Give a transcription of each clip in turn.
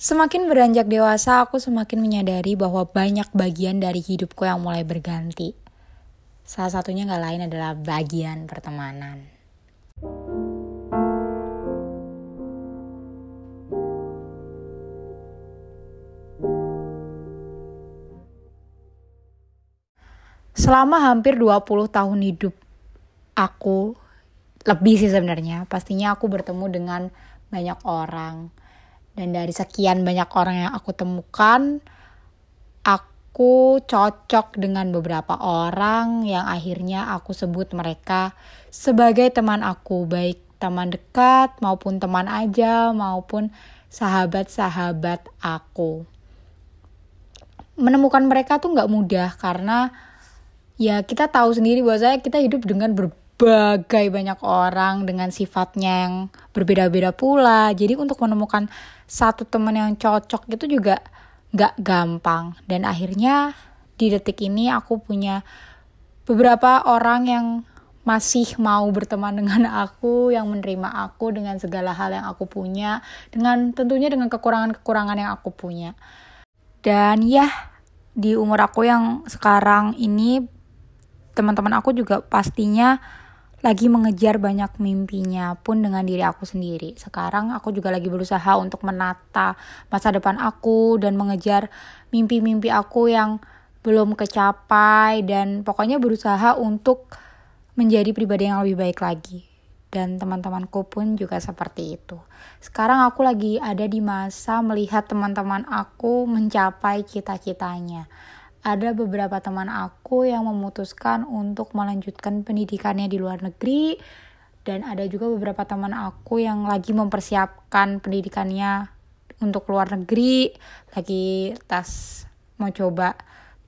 Semakin beranjak dewasa, aku semakin menyadari bahwa banyak bagian dari hidupku yang mulai berganti. Salah satunya gak lain adalah bagian pertemanan. Selama hampir 20 tahun hidup aku, lebih sih sebenarnya, pastinya aku bertemu dengan banyak orang dan dari sekian banyak orang yang aku temukan, aku cocok dengan beberapa orang yang akhirnya aku sebut mereka sebagai teman aku, baik teman dekat maupun teman aja maupun sahabat-sahabat aku. Menemukan mereka tuh nggak mudah karena ya kita tahu sendiri bahwa saya kita hidup dengan ber berbagai banyak orang dengan sifatnya yang berbeda-beda pula. Jadi untuk menemukan satu teman yang cocok itu juga gak gampang. Dan akhirnya di detik ini aku punya beberapa orang yang masih mau berteman dengan aku, yang menerima aku dengan segala hal yang aku punya, dengan tentunya dengan kekurangan-kekurangan yang aku punya. Dan ya, di umur aku yang sekarang ini teman-teman aku juga pastinya lagi mengejar banyak mimpinya pun dengan diri aku sendiri. Sekarang aku juga lagi berusaha untuk menata masa depan aku dan mengejar mimpi-mimpi aku yang belum kecapai dan pokoknya berusaha untuk menjadi pribadi yang lebih baik lagi. Dan teman-temanku pun juga seperti itu. Sekarang aku lagi ada di masa melihat teman-teman aku mencapai cita-citanya ada beberapa teman aku yang memutuskan untuk melanjutkan pendidikannya di luar negeri dan ada juga beberapa teman aku yang lagi mempersiapkan pendidikannya untuk luar negeri lagi tes mau coba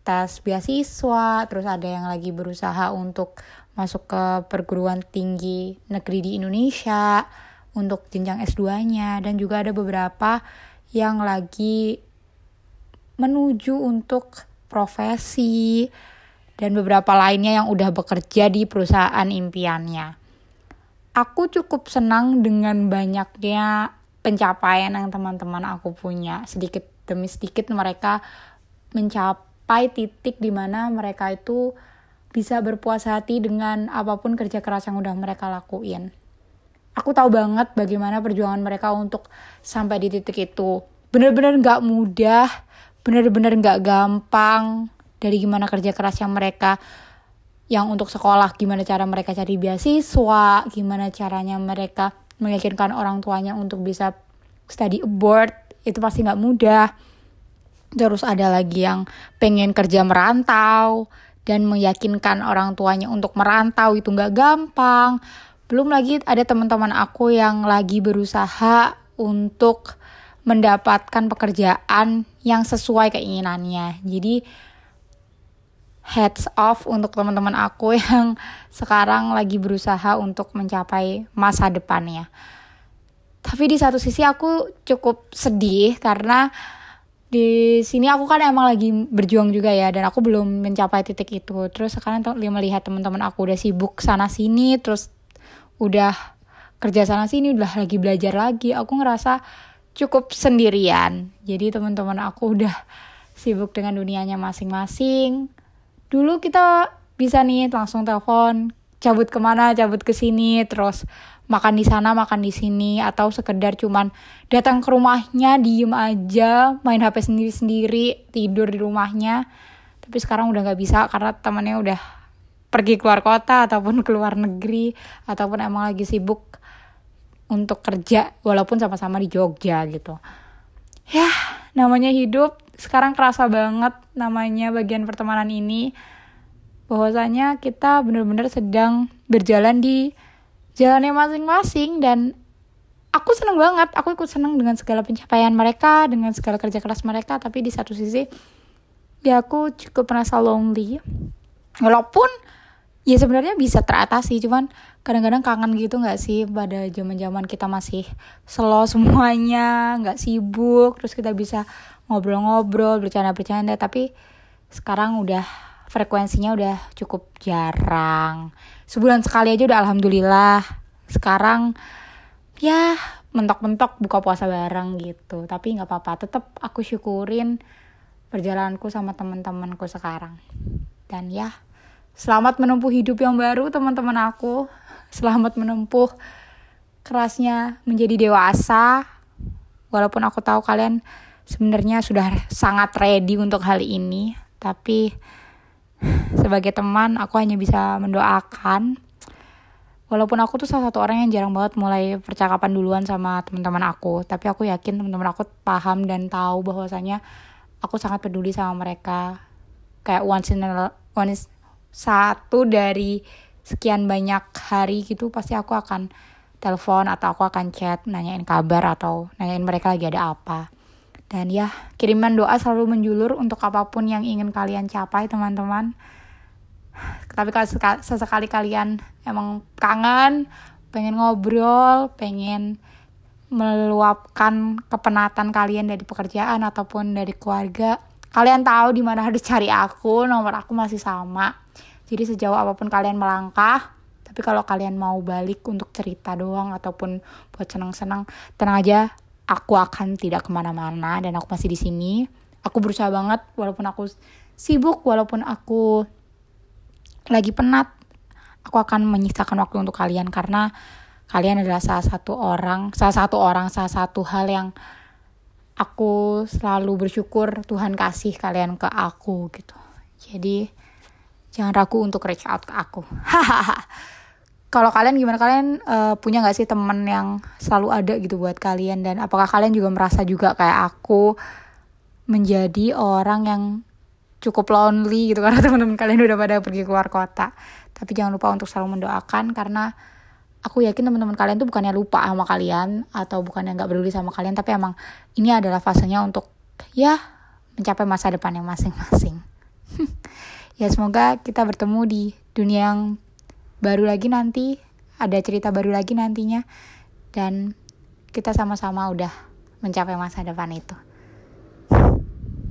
tes beasiswa terus ada yang lagi berusaha untuk masuk ke perguruan tinggi negeri di Indonesia untuk jenjang S2-nya dan juga ada beberapa yang lagi menuju untuk profesi, dan beberapa lainnya yang udah bekerja di perusahaan impiannya. Aku cukup senang dengan banyaknya pencapaian yang teman-teman aku punya. Sedikit demi sedikit mereka mencapai titik di mana mereka itu bisa berpuas hati dengan apa pun kerja keras yang udah mereka lakuin. Aku tahu banget bagaimana perjuangan mereka untuk sampai di titik itu. Bener-bener gak mudah, bener-bener gak gampang dari gimana kerja keras yang mereka. Yang untuk sekolah gimana cara mereka cari beasiswa gimana caranya mereka meyakinkan orang tuanya untuk bisa study abroad itu pasti nggak mudah. Terus ada lagi yang pengen kerja merantau dan meyakinkan orang tuanya untuk merantau itu nggak gampang. Belum lagi ada teman-teman aku yang lagi berusaha untuk mendapatkan pekerjaan yang sesuai keinginannya. Jadi heads off untuk teman-teman aku yang sekarang lagi berusaha untuk mencapai masa depannya. Tapi di satu sisi aku cukup sedih karena di sini aku kan emang lagi berjuang juga ya dan aku belum mencapai titik itu. Terus sekarang melihat teman-teman aku udah sibuk sana sini terus udah kerja sana sini udah lagi belajar lagi. Aku ngerasa cukup sendirian. Jadi teman-teman aku udah sibuk dengan dunianya masing-masing. Dulu kita bisa nih langsung telepon, cabut ke mana, cabut ke sini, terus makan di sana, makan di sini, atau sekedar cuman datang ke rumahnya, diem aja, main HP sendiri-sendiri, tidur di rumahnya. Tapi sekarang udah gak bisa karena temannya udah pergi keluar kota ataupun keluar negeri ataupun emang lagi sibuk untuk kerja walaupun sama-sama di Jogja gitu. Ya, namanya hidup sekarang kerasa banget namanya bagian pertemanan ini bahwasanya kita benar-benar sedang berjalan di jalannya masing-masing dan aku seneng banget aku ikut seneng dengan segala pencapaian mereka dengan segala kerja keras mereka tapi di satu sisi ya aku cukup merasa lonely walaupun ya sebenarnya bisa teratasi cuman kadang-kadang kangen gitu nggak sih? Pada zaman-zaman kita masih slow semuanya nggak sibuk terus kita bisa ngobrol-ngobrol bercanda-bercanda tapi sekarang udah frekuensinya udah cukup jarang. Sebulan sekali aja udah alhamdulillah. Sekarang ya mentok-mentok buka puasa bareng gitu. Tapi nggak apa-apa tetap aku syukurin perjalananku sama teman-temanku sekarang. Dan ya selamat menempuh hidup yang baru teman-teman aku. Selamat menempuh kerasnya menjadi dewasa. Walaupun aku tahu kalian sebenarnya sudah sangat ready untuk hal ini tapi sebagai teman aku hanya bisa mendoakan. Walaupun aku tuh salah satu orang yang jarang banget mulai percakapan duluan sama teman-teman aku tapi aku yakin teman-teman aku paham dan tahu bahwasanya aku sangat peduli sama mereka. Kayak once in a, once satu dari sekian banyak hari gitu pasti aku akan telepon atau aku akan chat nanyain kabar atau nanyain mereka lagi ada apa. Dan ya kiriman doa selalu menjulur untuk apa pun yang ingin kalian capai teman-teman. Tapi kalau sesekali kalian emang kangen pengen ngobrol pengen meluapkan kepenatan kalian dari pekerjaan ataupun dari keluarga kalian tahu di mana harus cari aku nomor aku masih sama. Jadi sejauh apa pun kalian melangkah tapi kalau kalian mau balik untuk cerita doang ataupun buat senang-senang tenang aja aku akan tidak ke mana-mana dan aku masih di sini. Aku berusaha banget walaupun aku sibuk walaupun aku lagi penat, aku akan menyisakan waktu untuk kalian. Karena kalian adalah salah satu orang, salah satu orang, salah satu hal yang aku selalu bersyukur Tuhan kasih kalian ke aku gitu. Jadi jangan ragu untuk reach out ke aku. Kalau kalian gimana kalian uh, punya gak sih temen yang selalu ada gitu buat kalian dan apakah kalian juga merasa juga kayak aku menjadi orang yang cukup lonely gitu karena teman-teman kalian udah pada pergi keluar kota. Tapi jangan lupa untuk selalu mendoakan karena aku yakin teman-teman kalian tuh bukannya lupa sama kalian atau bukannya nggak peduli sama kalian tapi emang ini adalah fasenya untuk ya mencapai masa depan yang masing-masing. ya semoga kita bertemu di dunia yang baru lagi nanti, ada cerita baru lagi nantinya dan kita sama-sama udah mencapai masa depan itu.